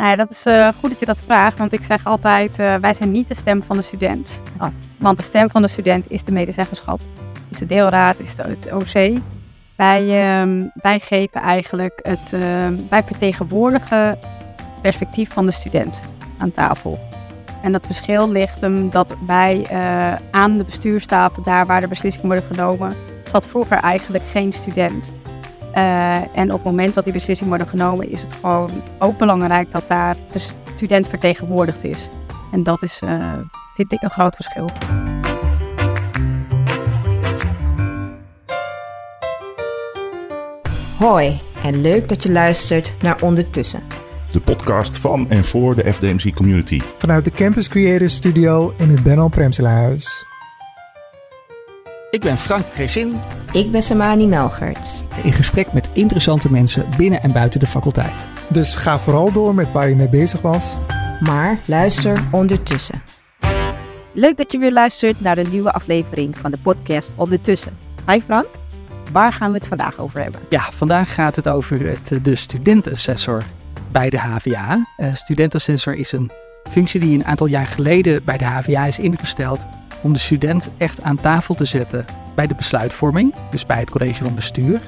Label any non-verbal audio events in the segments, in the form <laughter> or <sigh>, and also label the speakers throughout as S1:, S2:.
S1: Nou ja, dat is uh, goed dat je dat vraagt, want ik zeg altijd, uh, wij zijn niet de stem van de student.
S2: Oh.
S1: Want de stem van de student is de medezeggenschap, is de deelraad, is de, het OC. Wij, uh, wij geven eigenlijk het, ehm, wij vertegenwoordigen het perspectief van de student aan tafel. En dat verschil ligt hem dat wij uh, aan de bestuurstafel, daar waar de beslissingen worden genomen, zat vroeger eigenlijk geen student. Uh, en op het moment dat die beslissingen worden genomen, is het gewoon ook belangrijk dat daar de student vertegenwoordigd is. En dat is, uh, vind ik, een groot verschil.
S2: Hoi en leuk dat je luistert naar Ondertussen.
S3: De podcast van en voor de FDMC community.
S4: Vanuit de Campus Creators Studio in het Benno Premselaarhuis.
S5: Ik ben Frank Cresin.
S2: Ik ben Samani Melgerts.
S5: In gesprek met interessante mensen binnen en buiten de faculteit.
S4: Dus ga vooral door met waar je mee bezig was.
S2: Maar luister ondertussen.
S6: Leuk dat je weer luistert naar de nieuwe aflevering van de podcast Ondertussen. Hi Frank, waar gaan we het vandaag over hebben?
S5: Ja, vandaag gaat het over het, de studentenassessor bij de HVA. Uh, studentenassessor is een functie die een aantal jaar geleden bij de HVA is ingesteld om de student echt aan tafel te zetten bij de besluitvorming, dus bij het college van bestuur.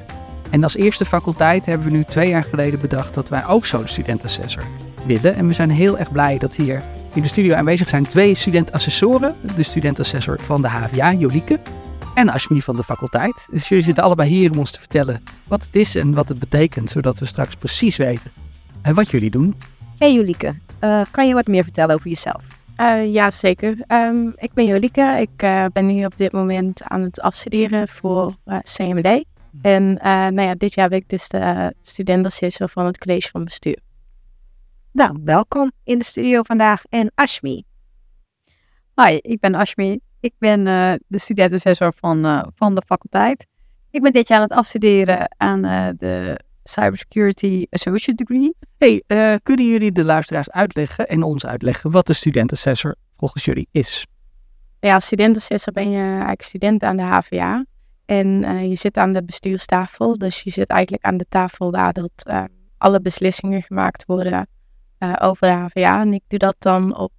S5: En als eerste faculteit hebben we nu twee jaar geleden bedacht dat wij ook zo'n studentassessor willen. En we zijn heel erg blij dat hier in de studio aanwezig zijn twee studentassessoren. De studentassessor van de HVA, Jolieke, en Ashmi van de faculteit. Dus jullie zitten allebei hier om ons te vertellen wat het is en wat het betekent, zodat we straks precies weten en wat jullie doen.
S6: Hey Jolieke, uh, kan je wat meer vertellen over jezelf?
S1: Uh, ja, zeker. Um, ik ben Jolieke. Ik uh, ben nu op dit moment aan het afstuderen voor uh, CMD. En nou ja, dit jaar ben ik dus de studentenassessor van het college van bestuur.
S6: Nou, welkom in de studio vandaag. En Ashmi.
S1: Hi, ik ben Ashmi. Ik ben de studentenassessor van, van de faculteit. Ik ben dit jaar aan het afstuderen aan de Cybersecurity Associate Degree.
S5: Hey, uh, kunnen jullie de luisteraars uitleggen en ons uitleggen wat de studentassessor volgens jullie is?
S1: Ja, als studentassessor ben je eigenlijk student aan de HVA. En uh, je zit aan de bestuurstafel. Dus je zit eigenlijk aan de tafel waar dat, uh, alle beslissingen gemaakt worden over de HVA. En ik doe dat dan op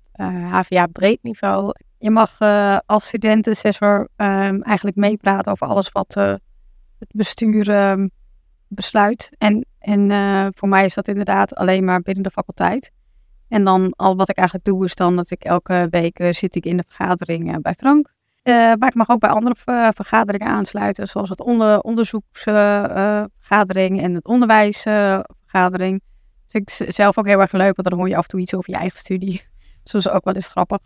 S1: HVA breed niveau. Je mag als studentassessor um, eigenlijk meepraten over alles wat het bestuur um, besluit. En, en uh, voor mij is dat inderdaad alleen maar binnen de faculteit. En dan al wat ik eigenlijk doe is dan dat ik elke week uh, zit ik in de vergadering uh, bij Frank. maar ik mag ook bij andere vergaderingen aansluiten, zoals het onder, onderzoeksvergadering en het onderwijsvergadering. dat vind ik zelf ook heel erg leuk, want dan hoor je af en toe iets over je eigen studie. Dus dat is ook wel eens grappig.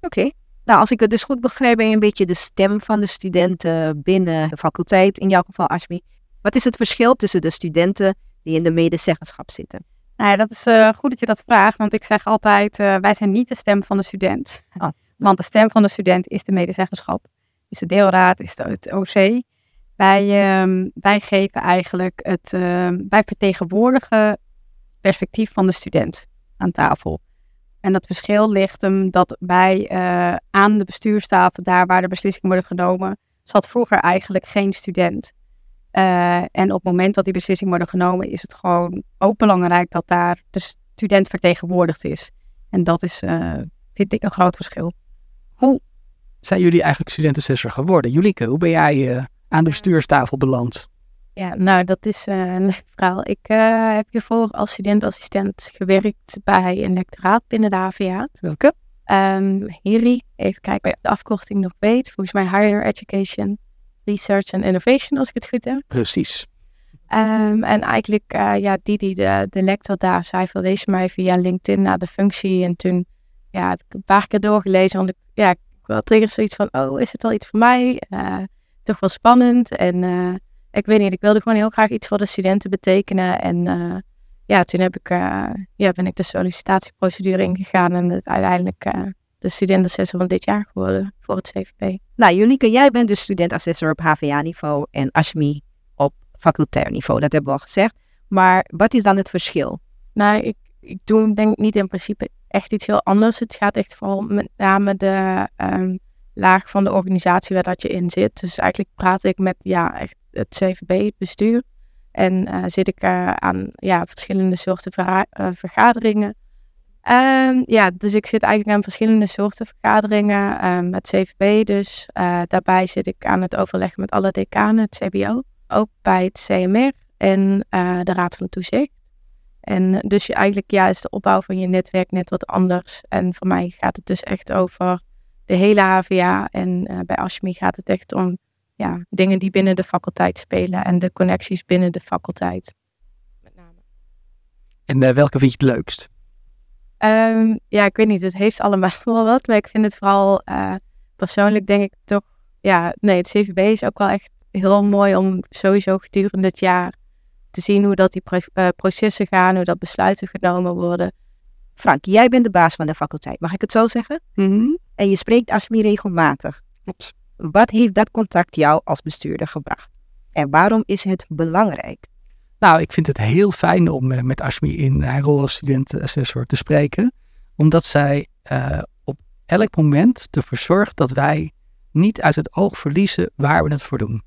S6: Oké. Nou, als ik het dus goed begrijp, ben je een beetje de stem van de studenten binnen de faculteit, in jouw geval Ashmi. Wat is het verschil tussen de studenten die in de medezeggenschap zitten?
S1: Nou ja, dat is uh, goed dat je dat vraagt, want ik zeg altijd, uh, wij zijn niet de stem van de student.
S6: Oh.
S1: Want de stem van de student is de medezeggenschap, is de deelraad, is de, het OC. Wij, um, wij geven eigenlijk het, uh, wij vertegenwoordigen het perspectief van de student aan tafel. En dat verschil ligt hem dat wij uh, aan de bestuurstafel, daar waar de beslissingen worden genomen, zat vroeger eigenlijk geen student. Uh, en op het moment dat die beslissingen worden genomen, is het gewoon ook belangrijk dat daar de student vertegenwoordigd is. En dat is, uh, vind ik, een groot verschil.
S5: Hoe zijn jullie eigenlijk studentenassessor geworden? Julieke, hoe ben jij uh, aan de bestuurstafel beland?
S1: Ja, nou, dat is een leuk verhaal. Ik heb hiervoor als studentassistent gewerkt bij een lectoraat binnen de HVA.
S5: Welke?
S1: Um, HIRI, even kijken of je de afkorting nog weet. Volgens mij Higher Education Research and Innovation, als ik het goed heb.
S5: Precies.
S1: Um, en eigenlijk, uh, ja, Didi, de, de lector daar, zij verwees mij via LinkedIn naar de functie. En toen ja, heb ik een paar keer doorgelezen. Want ik, ja, ik had tegen zoiets van, oh, is het al iets voor mij? Uh, toch wel spannend. En uh, ik weet niet, ik wilde gewoon heel graag iets voor de studenten betekenen. En ja, toen heb ik, ja, ben ik de sollicitatieprocedure ingegaan. En het uiteindelijk de studentassessor van dit jaar geworden voor het CVP.
S6: Nou, Jolieke, jij bent dus studentassessor op HVA-niveau en Ashmi op facultair niveau. Dat hebben we al gezegd. Maar wat is dan het verschil?
S1: Nou, ik, ik doe denk ik niet in principe echt iets heel anders. Het gaat echt vooral met name de um, laag van de organisatie waar dat je in zit. Dus eigenlijk praat ik met ja, echt het CVB, het bestuur. En eh, zit ik eh, aan ja, verschillende soorten eh, vergaderingen. Ehm, ja, dus ik zit eigenlijk aan verschillende soorten vergaderingen ehm, met CVB. Dus eh, daarbij zit ik aan het overleggen met alle decanen, het CBO. Ook bij het CMR en eh, de Raad van Toezicht. En dus je, eigenlijk ja, is de opbouw van je netwerk net wat anders. En voor mij gaat het dus echt over de hele HVA. En eh, bij Ashmi gaat het echt om ja, dingen die binnen de faculteit spelen en de connecties binnen de faculteit.
S5: En welke vind je het leukst?
S1: Ehm, ja, ik weet niet, het heeft allemaal <laughs> wel wat, maar ik vind het vooral eh, persoonlijk denk ik toch, ja, nee, het CVB is ook wel echt heel mooi om sowieso gedurende het jaar te zien hoe dat die pro- eh, processen gaan, hoe dat besluiten genomen worden.
S6: Frank, jij bent de baas van de faculteit, mag ik het zo zeggen? En je spreekt Ashmi regelmatig.
S5: Klopt.
S6: Wat heeft dat contact jou als bestuurder gebracht? En waarom is het belangrijk?
S5: Nou, ik vind het heel fijn om eh, met Ashmi in haar rol als studentassessor te spreken. Omdat zij eh, op elk moment ervoor zorgt dat wij niet uit het oog verliezen waar we het voor doen.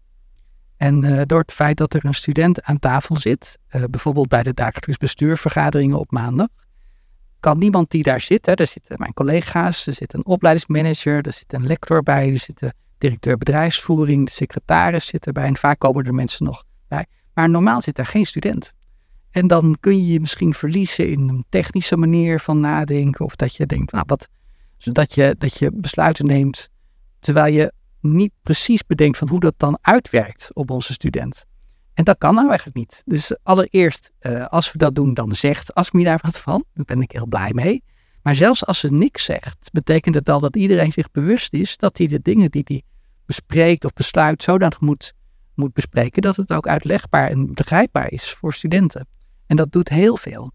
S5: En eh, door het feit dat er een student aan tafel zit, eh, bijvoorbeeld bij de dagelijks bestuurvergaderingen op maandag, kan niemand die daar zit, hè, er zitten mijn collega's, er zit een opleidingsmanager, er zit een lector bij, er zit de directeur bedrijfsvoering, de secretaris zit erbij en vaak komen er mensen nog bij. Maar normaal zit daar geen student. En dan kun je je misschien verliezen in een technische manier van nadenken. Of dat je denkt, nou wat, zodat je, dat je besluiten neemt. Terwijl je niet precies bedenkt van hoe dat dan uitwerkt op onze student. En dat kan nou eigenlijk niet. Dus allereerst, eh, als we dat doen, dan zegt Asmi daar <laughs> wat van. Daar ben ik heel blij mee. Maar zelfs als ze niks zegt, betekent het al dat iedereen zich bewust is dat hij de dingen die hij bespreekt of besluit zodanig moet moet bespreken, dat het ook uitlegbaar en begrijpbaar is voor studenten. En dat doet heel veel.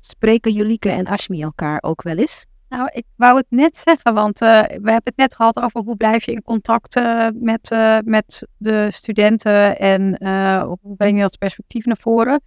S6: Spreken Julike en Ashmi elkaar ook wel eens?
S7: Nou, ik wou het net zeggen, want eh, we hebben het net gehad over hoe blijf je in contact eh, met, eh, met de studenten en eh, hoe breng je dat perspectief naar voren.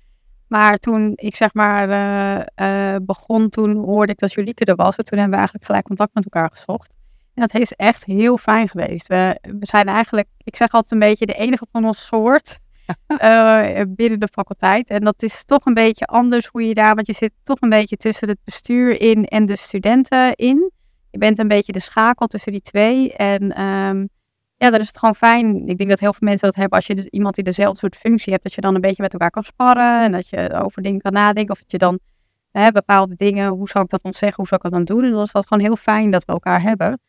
S7: Maar toen ik zeg maar eh, eh, begon, toen hoorde ik dat Julieke er was en toen hebben we eigenlijk gelijk contact met elkaar gezocht. En dat is echt heel fijn geweest. We, we zijn eigenlijk, ik zeg altijd een beetje de enige van ons soort <laughs> eh, binnen de faculteit. En dat is toch een beetje anders hoe je daar, want je zit toch een beetje tussen het bestuur in en de studenten in. Je bent een beetje de schakel tussen die twee. En ehm, ja, dan is het gewoon fijn. Ik denk dat heel veel mensen dat hebben als je dus iemand die dezelfde soort functie hebt, dat je dan een beetje met elkaar kan sparren en dat je over dingen kan nadenken. Of dat je dan hè, bepaalde dingen, hoe zou ik dat dan zeggen, hoe zou ik dat dan doen? En dan is dat gewoon heel fijn dat we elkaar hebben.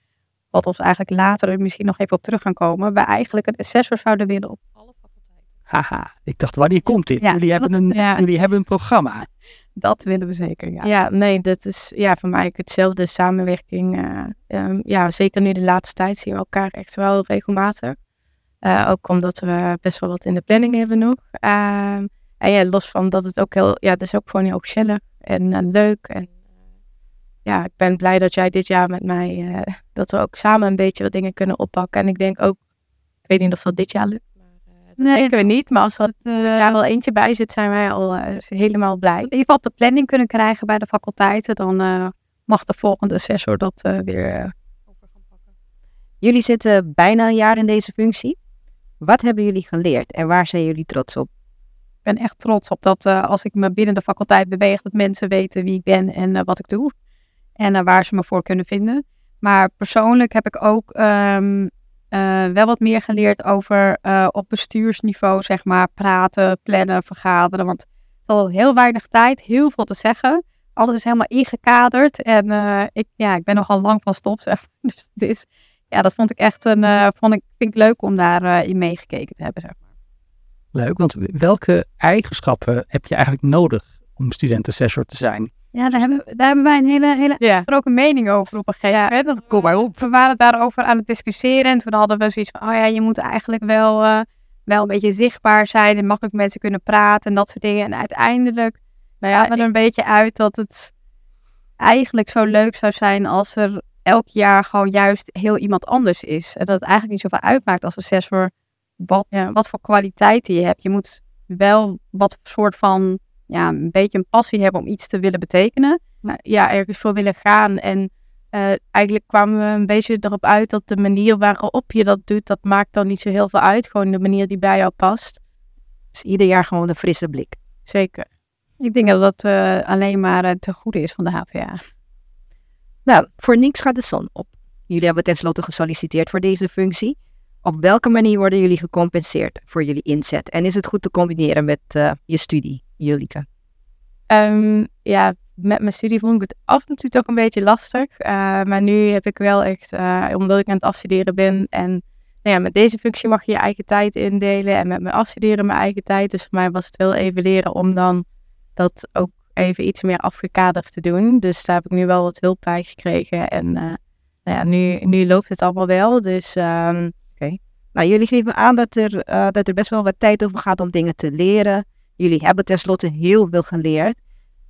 S7: Wat ons eigenlijk later er misschien nog even op terug gaan komen. We eigenlijk een assessor zouden willen op alle faculteiten.
S5: Haha, ik dacht, wanneer komt dit?
S7: Ja,
S5: jullie, hebben
S7: dat-
S5: een,
S1: ja.
S5: jullie hebben een programma. <laughs>
S7: Dat willen we zeker, ja.
S1: Ja, nee, dat is ja, voor mij hetzelfde samenwerking. eh, ehm, ja, zeker nu de laatste tijd zien we elkaar echt wel regelmatig. Eh, ook omdat we best wel wat in de planning hebben nog. Ehm, en ja, los van dat het ook heel, ja, het is ook gewoon heel gezellig en eh, leuk. En ja, ik ben blij dat jij dit jaar met mij, eh, dat we ook samen een beetje wat dingen kunnen oppakken. En ik denk ook, ik weet niet of dat dit jaar lukt. Maar, eh, dat
S7: Nee,
S1: denken we niet, maar als er
S7: eh,
S1: dit jaar wel eentje bij zit, zijn wij al helemaal blij.
S7: in ieder geval op de planning kunnen krijgen bij de faculteiten, dan eh, mag de volgende assessor dat eh, weer eh, over gaan pakken.
S6: Jullie zitten bijna een jaar in deze functie. Wat hebben jullie geleerd en waar zijn jullie trots op?
S7: Ik ben echt trots op dat eh, als ik me binnen de faculteit beweeg, dat mensen weten wie ik ben en eh, wat ik doe. En eh, waar ze me voor kunnen vinden. Maar persoonlijk heb ik ook ehm, eh, wel wat meer geleerd over eh, op bestuursniveau, zeg maar, praten, plannen, vergaderen. Want het is al heel weinig tijd, heel veel te zeggen. Alles is helemaal ingekaderd. En ik, ja, ik ben nogal lang van stop, zeg. <laughs> Dus het is, ja, dat vond ik echt een, vond ik, vind ik leuk om daarin in meegekeken te hebben, zeg maar.
S5: Leuk, want welke eigenschappen heb je eigenlijk nodig om studentassessor te zijn?
S7: Ja, daar hebben, daar hebben wij een hele, hele
S1: Ja.
S7: ook een mening over op een gegeven moment. Dat-
S5: Kom maar op.
S7: We waren daarover aan het discussiëren en toen hadden we zoiets van, oh ja, je moet eigenlijk wel, eh, wel een beetje zichtbaar zijn en makkelijk met mensen kunnen praten en dat soort dingen. En uiteindelijk nou ja, we er een beetje uit dat het eigenlijk zo leuk zou zijn als er elk jaar gewoon juist heel iemand anders is. En dat het eigenlijk niet zoveel uitmaakt als assessor wat, wat voor kwaliteiten je hebt. Je moet wel wat soort van, ja, een beetje een passie hebben om iets te willen betekenen.
S1: ja, ergens voor willen gaan. En eh, eigenlijk kwamen we een beetje erop uit dat de manier waarop je dat doet, dat maakt dan niet zo heel veel uit. Gewoon de manier die bij jou past.
S6: Dus ieder jaar gewoon een frisse blik.
S1: Zeker.
S7: Ik denk dat dat eh, alleen maar uh, te goede is van de HVA.
S6: Nou, voor niks gaat de zon op. Jullie hebben tenslotte gesolliciteerd voor deze functie. Op welke manier worden jullie gecompenseerd voor jullie inzet? En is het goed te combineren met je studie, Julike?
S1: Um, ja, met mijn studie vond ik het af en toe toch een beetje lastig. Uh, maar nu heb ik wel echt, uh, omdat ik aan het afstuderen ben en nou ja, met deze functie mag je je eigen tijd indelen en met mijn afstuderen mijn eigen tijd. Dus voor mij was het wel even leren om dan dat ook even iets meer afgekaderd te doen. Dus daar heb ik nu wel wat hulp bij gekregen. En uh, nou ja, nu, nu loopt het allemaal wel. Dus um,
S6: Okay. Nou, jullie geven aan dat er, dat er best wel wat tijd over gaat om dingen te leren. Jullie hebben tenslotte heel veel geleerd.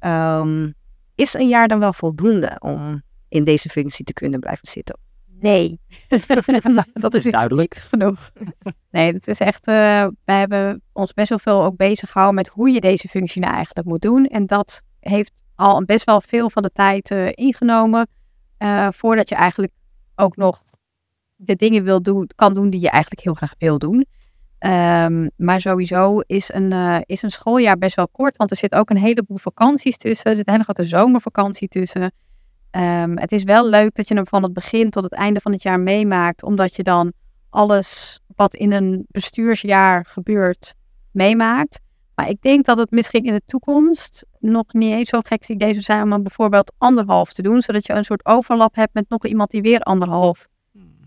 S6: Um, is een jaar dan wel voldoende om in deze functie te kunnen blijven zitten?
S7: Nee. <laughs>
S5: dat is duidelijk.
S7: genoeg. Nee, het is echt. Uh, wij hebben ons best wel veel ook bezig gehouden met hoe je deze functie nou eigenlijk moet doen. En dat heeft al best wel veel van de tijd uh, ingenomen. Uh, voordat je eigenlijk ook nog de dingen wil doen, kan doen die je eigenlijk heel graag wil doen. Um, maar sowieso is een, uh, is een schooljaar best wel kort, want er zit ook een heleboel vakanties tussen. Er zit een hele grote zomervakantie tussen. Um, het is wel leuk dat je hem van het begin tot het einde van het jaar meemaakt, omdat je dan alles wat in een bestuursjaar gebeurt meemaakt. Maar ik denk dat het misschien in de toekomst nog niet eens zo'n gek idee zou zijn om hem bijvoorbeeld anderhalf te doen, zodat je een soort overlap hebt met nog iemand die weer anderhalf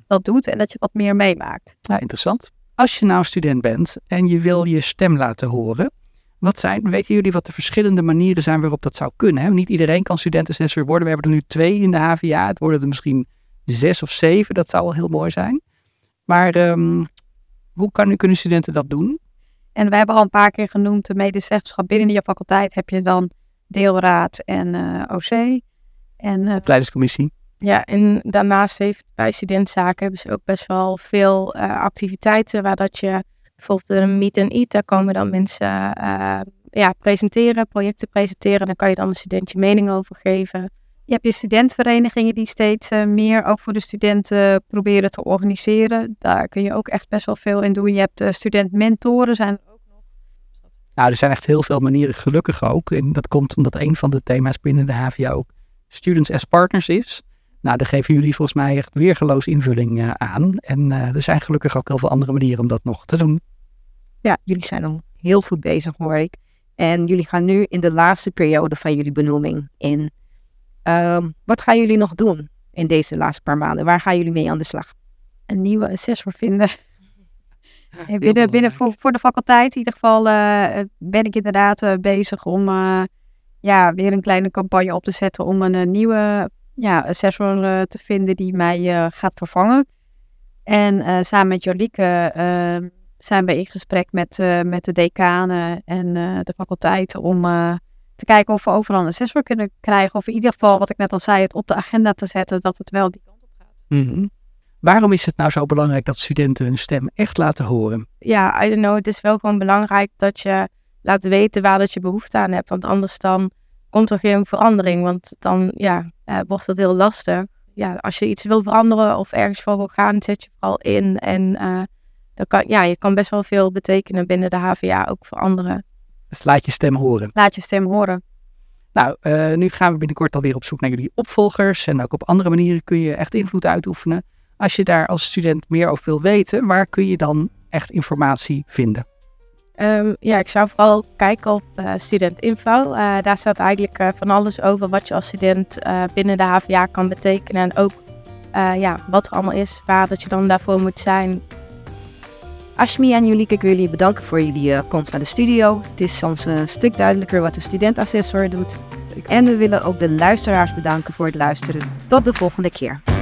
S7: dat doet en dat je wat meer meemaakt.
S5: Ja, interessant. Als je nou student bent en je wil je stem laten horen, wat zijn, weten jullie wat de verschillende manieren zijn waarop dat zou kunnen? Hè? Niet iedereen kan studentassessor worden. We hebben er nu twee in de HVA. Het worden er misschien zes of zeven. Dat zou wel heel mooi zijn. Maar um, hoe kan, kunnen studenten dat doen?
S7: En we hebben al een paar keer genoemd de medezeggenschap. Binnen je faculteit heb je dan deelraad en uh, OC. En, uh.
S1: Ja, en daarnaast heeft bij studentzaken hebben ze ook best wel veel uh, activiteiten waar dat je bijvoorbeeld een meet and eat, daar komen dan mensen uh, ja, presenteren, projecten presenteren. Daar kan je dan een student je mening over geven.
S7: Je hebt je studentverenigingen die steeds uh, meer ook voor de studenten proberen te organiseren. Daar kun je ook echt best wel veel in doen. Je hebt uh, studentmentoren, zijn er ook nog.
S5: Nou, er zijn echt heel veel manieren, gelukkig ook. En dat komt omdat een van de thema's binnen de HVA ook Students as Partners is. Nou, daar geven jullie volgens mij echt weergeloos invulling uh, aan. En uh, er zijn gelukkig ook heel veel andere manieren om dat nog te doen.
S6: Ja, jullie zijn al heel goed bezig hoor ik. En jullie gaan nu in de laatste periode van jullie benoeming in. Um, wat gaan jullie nog doen in deze laatste paar maanden? Waar gaan jullie mee aan de slag?
S7: Een nieuwe assessor vinden. <laughs> Ja, binnen, binnen voor, voor, de faculteit in ieder geval uh, ben ik inderdaad uh, bezig om uh, ja, weer een kleine campagne op te zetten om een nieuwe ja, assessor uh, te vinden die mij uh, gaat vervangen. En uh, samen met Jolieke zijn we in gesprek met, met de decanen en de faculteiten om te kijken of we overal een assessor kunnen krijgen. Of in ieder geval, wat ik net al zei, het op de agenda te zetten dat het wel die kant op gaat.
S5: Mm -hmm. Waarom is het nou zo belangrijk dat studenten hun stem echt laten horen?
S1: Ja, I don't know. Het is wel gewoon belangrijk dat je laat weten waar dat je behoefte aan hebt. Want anders dan komt er geen verandering. Want dan ja, uh, wordt het heel lastig. Ja, als je iets wil veranderen of ergens voor wil gaan, zet je vooral in. En uh, dan kan, ja, je kan best wel veel betekenen binnen de HVA, ook voor anderen.
S5: Dus laat je stem horen.
S7: Laat je stem horen.
S5: Nou, uh, nu gaan we binnenkort alweer op zoek naar jullie opvolgers. En ook op andere manieren kun je echt invloed uitoefenen. Als je daar als student meer over wil weten, waar kun je dan echt informatie vinden?
S1: Um, ja, ik zou vooral kijken op uh, studentinfo. Uh, daar staat eigenlijk uh, van alles over wat je als student binnen de HVA kan betekenen. En ook ja, wat er allemaal is, waar dat je dan daarvoor moet zijn.
S6: Ashmi en Julike, ik wil jullie bedanken voor jullie komst naar de studio. Het is ons een stuk duidelijker wat de studentassessor doet. En we willen ook de luisteraars bedanken voor het luisteren. Tot de volgende keer.